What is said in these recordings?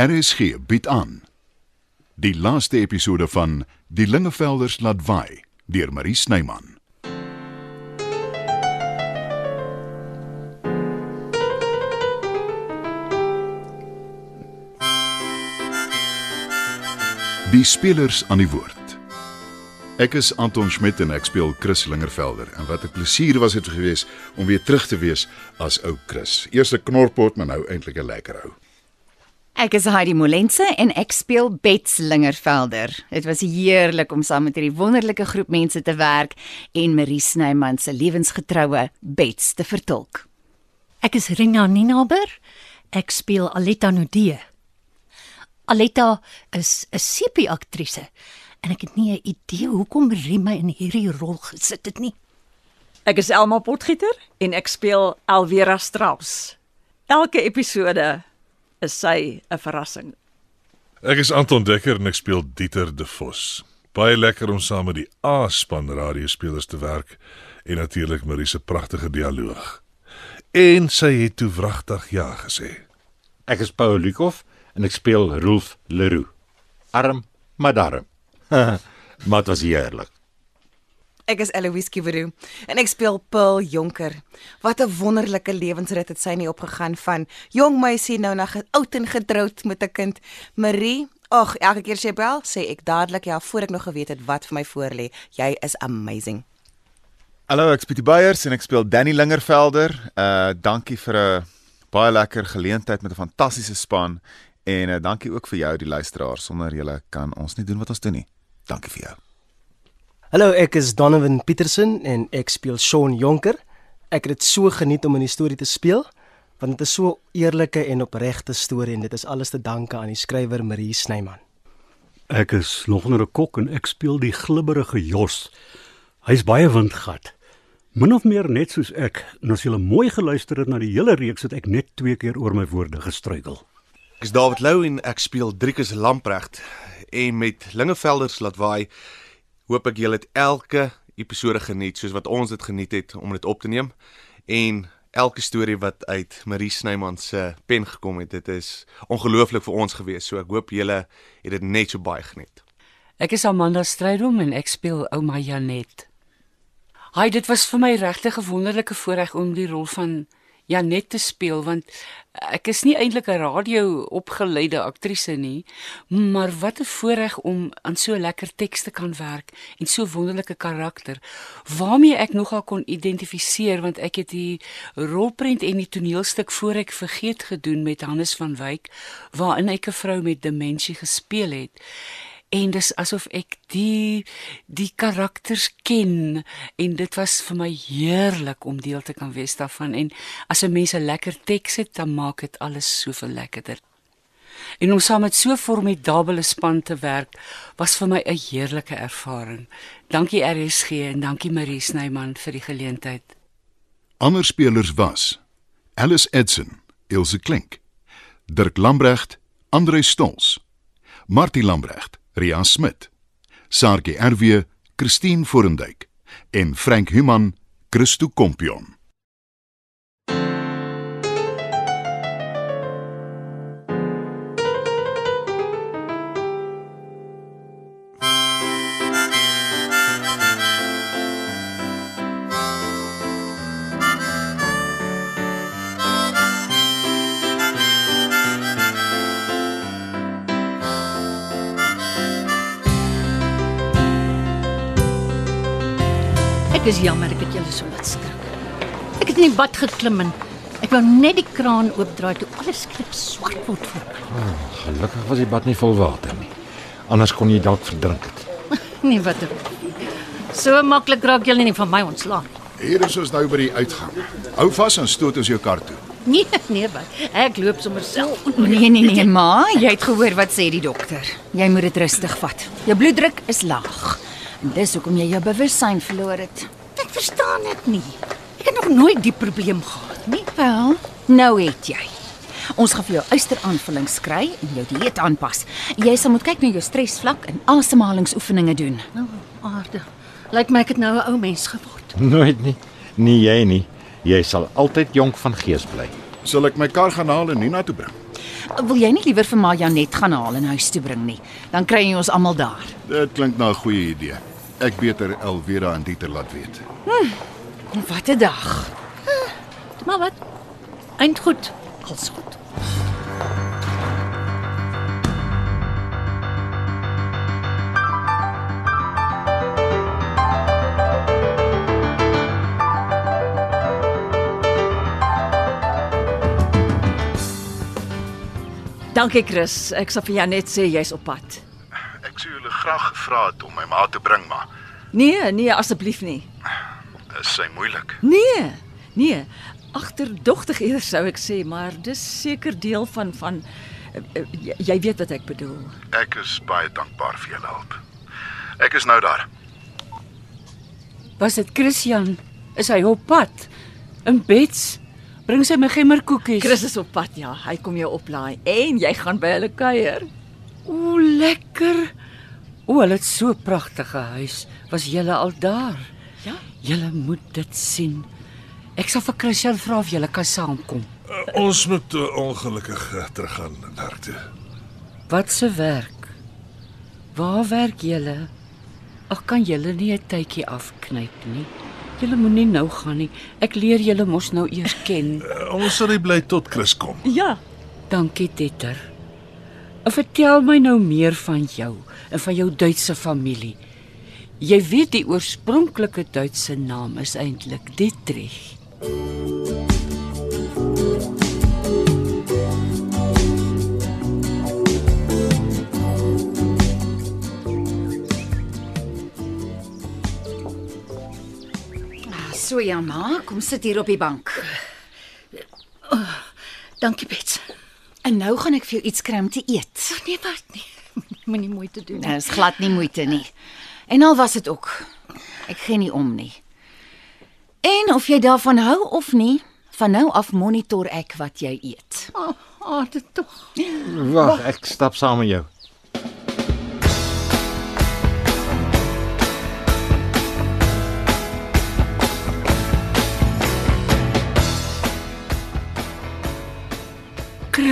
RSG bied aan die laaste episode van Die Lingevelders laat waai deur Marie Snyman. Die spelers aan die woord. Ek is Anton Schmidt en ek speel Chris Lingervelder en wat 'n plesier was dit gewees om weer terug te wees as ou Chris. Eers 'n knorpot, maar nou eintlik 'n lekker ou. Ek is Heidi Molense en ek speel Bets Lingervelder. Dit was heerlik om saam met hierdie wonderlike groep mense te werk en Marie Snyman se lewensgetroue Bets te vertolk. Ek is Rina Ninaber. Ek speel Aletta Nudee. Aletta is 'n sepie-aktrise en ek het nie 'n idee hoekom Marie my in hierdie rol gesit het nie. Ek is Elma Potgieter en ek speel Alvera Strauss. Elke episode is sy 'n verrassing. Ek is Anton Dekker en ek speel Dieter De Vos. Baie lekker om saam met die A-span radiospelers te werk en natuurlik Marie se pragtige dialoog. En sy het toe wragtig ja gesê. Ek is Paul Lukhof en ek speel Rolf Leroux. Arm, maar darm. maar dit was heerlik. Ek is Eloise Kiweru en ek speel Pearl Jonker. Wat 'n wonderlike lewensrit het sy nie opgegaan van jong meisie nou na oud en getroud met 'n kind. Marie, ag, elke keer sy bel, sê ek dadelik ja voor ek nog geweet het wat vir my voorlê. Jy is amazing. Hallo, ek's Pietie Beyers en ek speel Danny Lingervelder. Uh dankie vir 'n baie lekker geleentheid met 'n fantastiese span en uh, dankie ook vir jou die luisteraar. Sonder julle kan ons nie doen wat ons doen nie. Dankie vir jou. Hallo, ek is Donovan Petersen en ek speel Shaun Jonker. Ek het dit so geniet om in die storie te speel want dit is so eerlike en opregte storie en dit is alles te danke aan die skrywer Marie Snyman. Ek is nog 'n kok en ek speel die glibberige Jos. Hy's baie windgat. Min of meer net soos ek. En as jy mooi geluister het na die hele reeks het ek net twee keer oor my woorde gestruikel. Ek is David Lou en ek speel Driekus Lamprecht en met Lingevelders laat waai hoop ek julle het elke episode geniet soos wat ons dit geniet het om dit op te neem. En elke storie wat uit Marie Snyman se pen gekom het dit is ongelooflik vir ons gewees. So ek hoop julle het dit net so baie geniet. Ek is Amanda Strydom en ek speel ouma Janet. Haai, dit was vir my regtig 'n wonderlike voorreg om die rol van Janet te speel want ek is nie eintlik 'n radio opgeleide aktrise nie, maar wat 'n voorreg om aan so lekker teks te kan werk en so wonderlike karakter waarmee ek nogal kon identifiseer want ek het die rolprent en die toneelstuk voor ek vergeet gedoen met Hannes van Wyk waarin ek 'n vrou met demensie gespeel het. En dis asof ek die die karakters ken en dit was vir my heerlik om deel te kan wees daarvan en as 'n mens 'n lekker teks het dan maak dit alles soveel lekkerder. En om saam met so 'n formidable span te werk was vir my 'n heerlike ervaring. Dankie RSG en dankie Marie Snyman vir die geleentheid. Ander spelers was Alice Edson, Ilse Klink, Dirk Lambrecht, Andre Stols, Martie Lambrecht, Ria Smit, Sarkie RW, Christine Forendyk en Frank Human, Christo Kompion. Ek is jammer ek het julle so laat skrik. Ek het in die bad geklim en ek wou net die kraan oopdraai toe alles skielik swart word voor my. Gelukkig was die bad nie vol water nie. Anders kon jy dalk verdrink het. Nee, wat er. So maklik raak julle nie van my ontslaan. Hier is ons nou by die uitgang. Hou vas en stoot ons jou kar toe. Nee, nee, wat. Ek loop sommer self. Nee nee nee ma, jy het gehoor wat sê die dokter. Jy moet dit rustig vat. Jou bloeddruk is laag. En dis hoekom jy jou bewussyn verloor het. Ek verstaan dit nie. Ek het nog nooit die probleem gehad nie. Wel, nou het jy. Ons gaan vir jou uisteraanvullings kry en jou dieet aanpas. Jy sal moet kyk na jou stresvlak en asemhalingsoefeninge doen. Nou, aarde. Lyk my ek het nou 'n ou mens geword. Nooit nie. Nie jy nie. Jy sal altyd jonk van gees bly. Sal ek my kar gaan haal en Nina toe bring? Wil jy nie liewer vir Ma Janet gaan haal en huis toe bring nie? Dan kry jy ons almal daar. Dit klink na 'n goeie idee. Ek beter Elvira en Dieter laat weet. Wat 'n dag. Maar wat? Eind goed. Alles goed. Dankie Chris. Ek sal vir jou net sê jy's op pad. Ek sou julle graag gevra het om my ma te bring, maar Nee, nee asseblief nie. is sy moeilik. Nee. Nee. Agterdogtig eerder sou ek sê, maar dis seker deel van van uh, jy, jy weet wat ek bedoel. Ek is baie dankbaar vir julle hulp. Ek is nou daar. Was dit Christian? Is hy op pad? In Bets? Bring sy my gemmerkoekies. Chris is op pad, ja. Hy kom jou oplaai en jy gaan by hulle kuier. O, lekker. O, hulle het so 'n pragtige huis. Was julle al daar? Ja. Julle moet dit sien. Ek sal vir Christian vra of julle kan saamkom. Uh, ons moet uh, ongelukkig uh, teruggaan werk toe. Wat se werk? Waar werk julle? Ag kan julle nie 'n tydjie afknyp nie. Julle moenie nou gaan nie. Ek leer julle mos nou eers ken. Uh, ons sal bly tot Chris kom. Ja. Dankie, Tetter. En vertel my nou meer van jou en van jou Duitse familie. Jy weet die oorspronklike Duitse naam is eintlik Dietrich. Ah, so ja, ma, kom sit hier op die bank. Dankie, Bets. En nou gaan ek vir jou iets kry om te eet. Nee, wat nie. Moenie moeite doen Dit is glad nie moeite nie. En al was dit ook. Ek gee nie om nie. En of jy daarvan hou of nie, van nou af monitor ek wat jy eet. Oh, oh dit tog. Wag, ek stap saam met jou.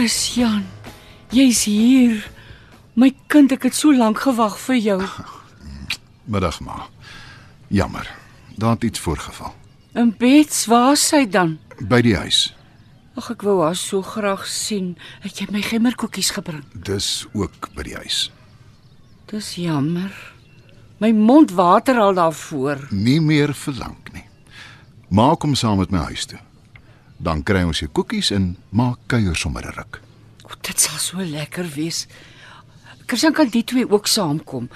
Christian, jy's hier. My kind, ek het so lank gewag vir jou. Middag ma. Jammer. Daar het iets voorgeval. En Bets, waar is sy dan? By die huis. Ag, ek wou haar so graag sien. Het jy my gemmerkoekies gebring? Dis ook by die huis. Dis jammer. My mond water al daarvoor. Nie meer verlang nie. Ma kom saam met my huis toe. Dan kry ons jou koekies en maak kuier sommer 'n ruk. O, dit sal so lekker wees. Christian kan die twee ook saamkom.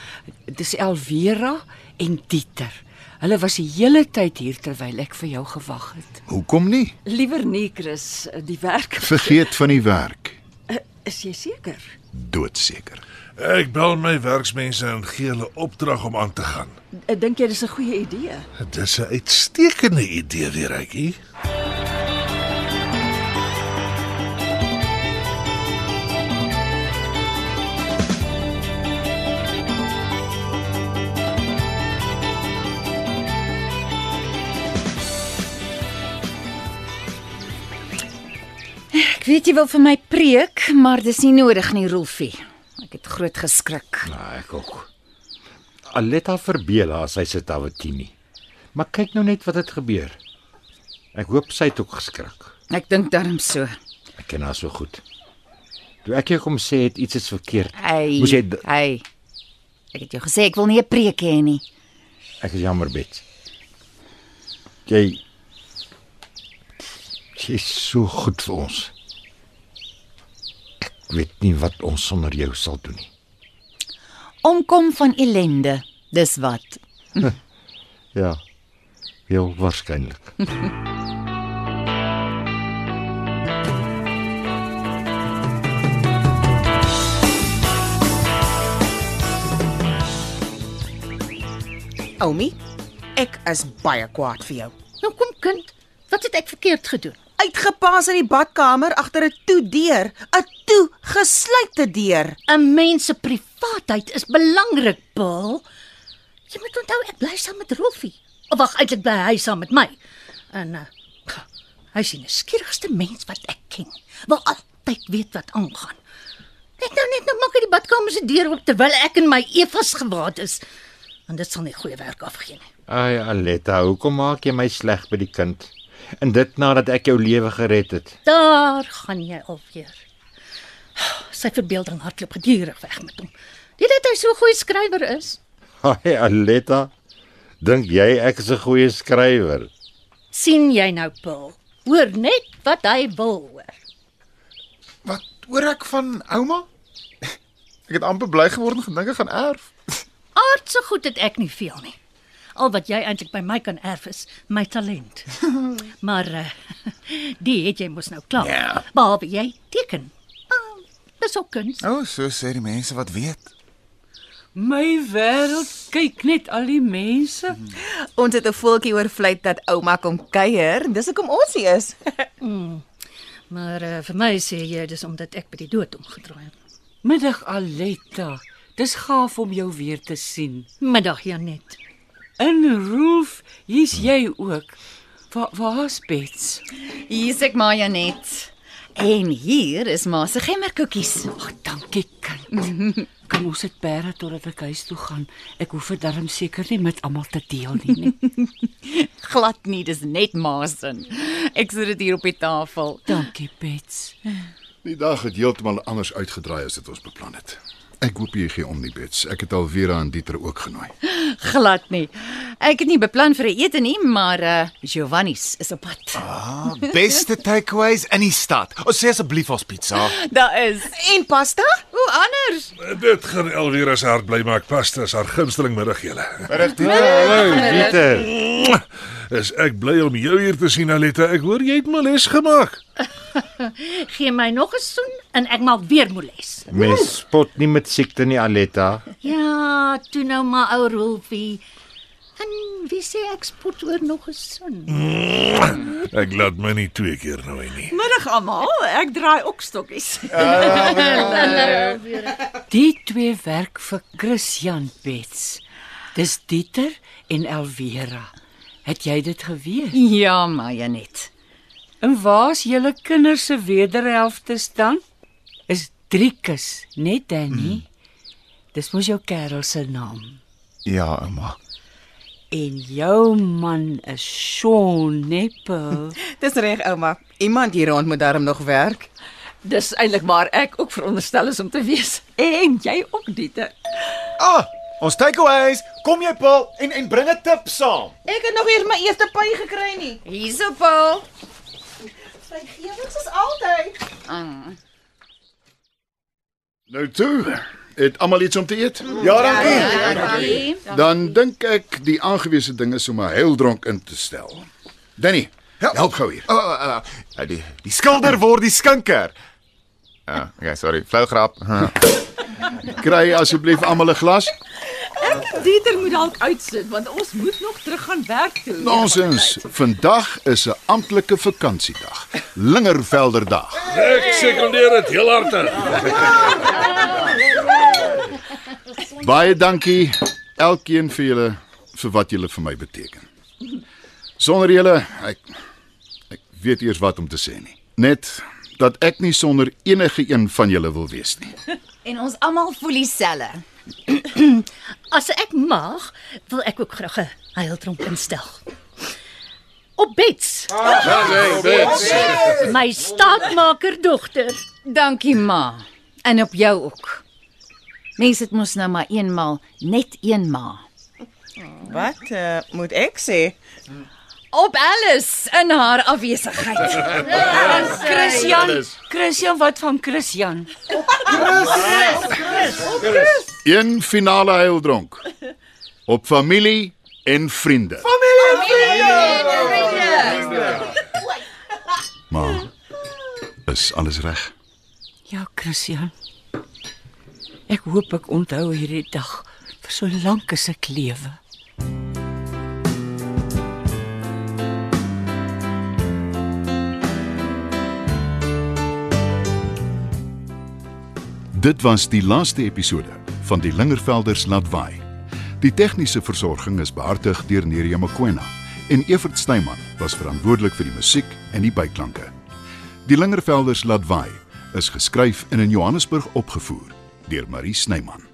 Dis Elvira en Dieter. Hulle was die hele tyd hier terwyl ek vir jou gewag het. Hoekom nie? Liewer nie, Chris, die werk. Vergeet van die werk. Is jy seker? Doodseker. Ek bel my werksmense en gee hulle opdrag om aan te gaan. Ek dink jy dis 'n goeie idee. Dis 'n uitstekende idee, weer Ek weet jy wil vir my preek, maar dis nie nodig nie, Rolfie. Ek het groot geskrik. Nou, ek ook. Aletta verbeel haar sy sit Awatini. Maar kyk nou net wat het gebeur. Ek hoop sy het ook geskrik. Ek dink darm so. Ek ken haar so goed. Toe ek jou kom sê het iets is verkeerd. Hey. Moes jy Hey. Ek het jou gesê ek wil nie 'n preek hê nie. Ek is jammer, Bet. Jy jy is so goed vir ons. Weet nie wat ons sonder jou sal doen nie. Omkom van ellende. Dis wat. Ja. Heel waarskynlik. Oumi, ek is baie kwaad vir jou. Nou kom kind, wat het ek verkeerd gedoen? Uitgepaas in die badkamer agter 'n toe deur, 'n toe gesluite deur. 'n Mens se privaatheid is belangrik, Paul. Jy moet onthou ek bly saam met Rolfie. Of wag, eintlik bly hy saam met my. En uh, hy is die skierigste mens wat ek ken. Al, altyd weet wat aangaan. Net nou net nou maak hy die badkamer se deur oop terwyl ek in my Evas gewaad is. Want dit sal nie goeie werk afgee nie. Ai Aletta, hoekom maak jy my sleg by die kind? En dit nadat ek jou lewe gered het. Daar gaan jy alweer. Sy verbeelding hardloop gedurig weg met hom. Dit dat hy so 'n goeie skrywer is. Ai Aletta, dink jy ek is 'n goeie skrywer? sien jy nou, Paul? Hoor net wat hy wil hoor. Wat hoor ek van ouma? Ek het amper bly geword en gedink ek gaan erf. Aardse goed het ek nie veel nie. Al wat jy eintlik by my kan erf is my talent. maar uh, die het jy mos nou klaar. Ja. Behalwe jy teken. Ah, Dis ook kuns. O, oh, so sê die mense wat weet. My wêreld, kyk net al die mense. Ons het 'n voeltjie oorvlei dat ouma kom kuier. Dis hoekom ons hier is. Maar uh, vir my sê jy dis omdat ek by die dood omgedraai het. Middag Aletta. Dis gaaf om jou weer te sien. Middag Janet. In Rolf, hier's jy ook. Waar waar's Bets? Hier's ek Maya net. En hier is ma se gemmerkoekies. Ag, dankie kind. Kan ons dit bære totdat ek huis toe gaan? Ek hoef dit darm seker nie met almal te deel nie. nie. Glad nie, dis net ma se. Ek sit dit hier op die tafel. Dankie Bets. Die dag het heeltemal anders uitgedraai as dit ons beplan het. Ek hoop jy gee om nie bets. Ek het al Vera en Dieter ook genooi. Glad nie. Ek het nie beplan vir 'n ete nie, maar uh Giovanni's is op pad. Ah, beste takeaways in die stad. O, sê asseblief ons pizza. Daar is. En pasta? Hoe anders? Dit gaan Elvira se hart bly maak. Pasta is haar gunsteling middagete. Hallo, Pieter. Is ek bly om jou hier te sien Aletta. Ek hoor jy het moles gemaak. Gee my nog 'n soen en ek maak weer moles. Mens spot nie met siekte nie, Aletta. Ja, toe nou maar ou Rolfie. En wie sê ek spot oor nog 'n soen? Ek laat my nie twee keer nooi nie. Middag almal, ek draai ook stokkies. Die twee werk vir Christian Bets. Dis Dieter en Elvira. Het jy dit geweet? Ja, Maya net. En waar's julle kinders se wederhelftes dan? Is Driekus, net Danny. Dis mos jou kerel se naam. Ja, ouma. En jou man is Sean Neppe. Dis reg ouma. Iemand hier rond moet daarom nog werk. Dis eintlik maar ek ook veronderstel is om te wees. En jy ook Dieter. Ah, ons takeaways. Kom jy, Paul, en en bring 'n tip saam. Ek het nog eers my eerste py gekry nie. Hier's op Paul. Sy gewings is altyd. Mm. Nou toe, het almal iets om te eet? Ja, dankie. Dankie. Dan dink ek die aangewese ding is om 'n heildronk in te stel. Danny, Ja. help gou hier. Oh, uh, uh, die die skilder word die skinker. Ja, okay, sorry. Flou grap. Kry asseblief almal 'n glas. Dieter moet dalk uitsit want ons moet nog terug gaan werk toe. Nonsens. Vandag is 'n amptelike vakansiedag. Lingervelderdag. Ek sekondeer dit heel hartig. Baie dankie elkeen vir julle vir wat julle vir my beteken. Sonder julle ek ek weet eers wat om te sê nie. Net dat ek nie sonder enige een van julle wil wees nie. En ons almal voel dieselfde. As ek mag, wil ek ook graag 'n heiltronk instel. Op Bets, my staatmaker dogter. Dankie ma. En op jou ook. Mense het mos nou maar eenmal net een ma. Wat uh, moet ek sê? Op Alice in haar afwesigheid. Christian, Christian, wat van Christian? Een finale heildronk. Op familie en vriende. Maar is alles reg? Ja, Christian. Ek hoop ek onthou hierdie dag vir so lank as ek lewe. Dit was die laaste episode van die Lingervelders laat waai. Die tegniese versorging is behartig deur Neriya Mkwena en Evert Snyman was verantwoordelik vir die musiek en die byklanke. Die Lingervelders laat waai is geskryf en in Johannesburg opgevoer deur Marie Snyman.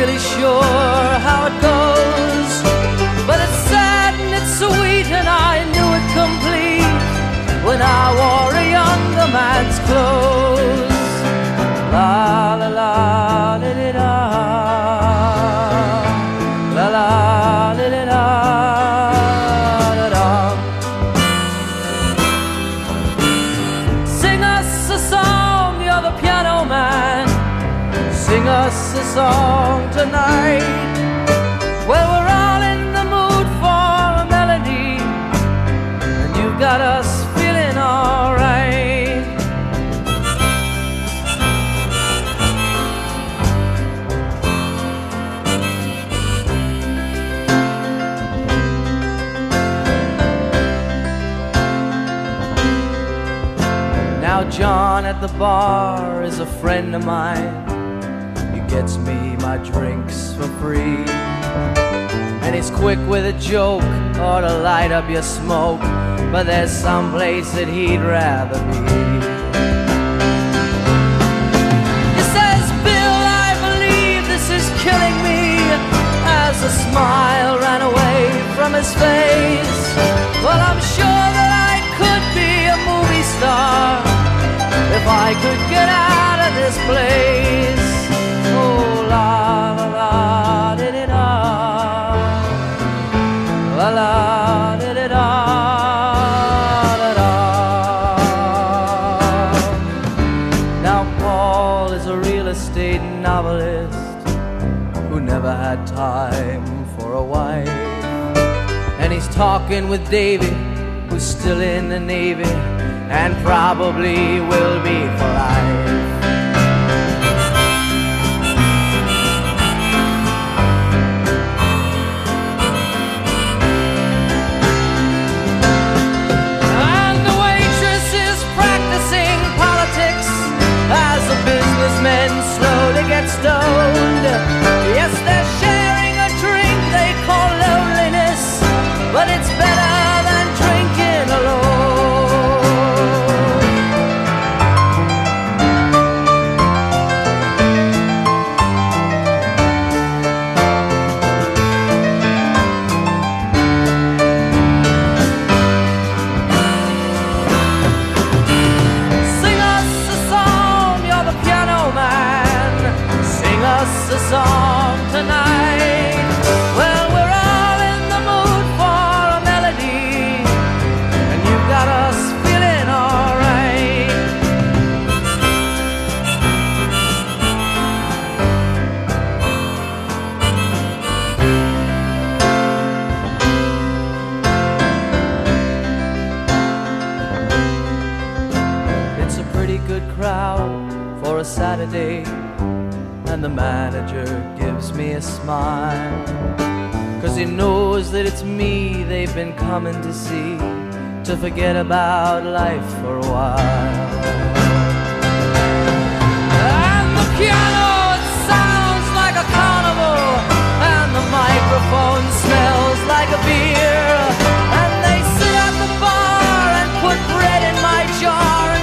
Really sure how it goes, John at the bar is a friend of mine. He gets me my drinks for free. And he's quick with a joke or to light up your smoke. But there's some place that he'd rather be. He says, Bill, I believe this is killing me. As a smile ran away from his face. Place. Oh, la la la di di da. La la di da. da, da. Now, Paul is a real estate novelist who never had time for a wife. And he's talking with Davy, who's still in the Navy and probably will be for life. smile. Cause he knows that it's me they've been coming to see to forget about life for a while. And the piano it sounds like a carnival, and the microphone smells like a beer. And they sit at the bar and put bread in my jar.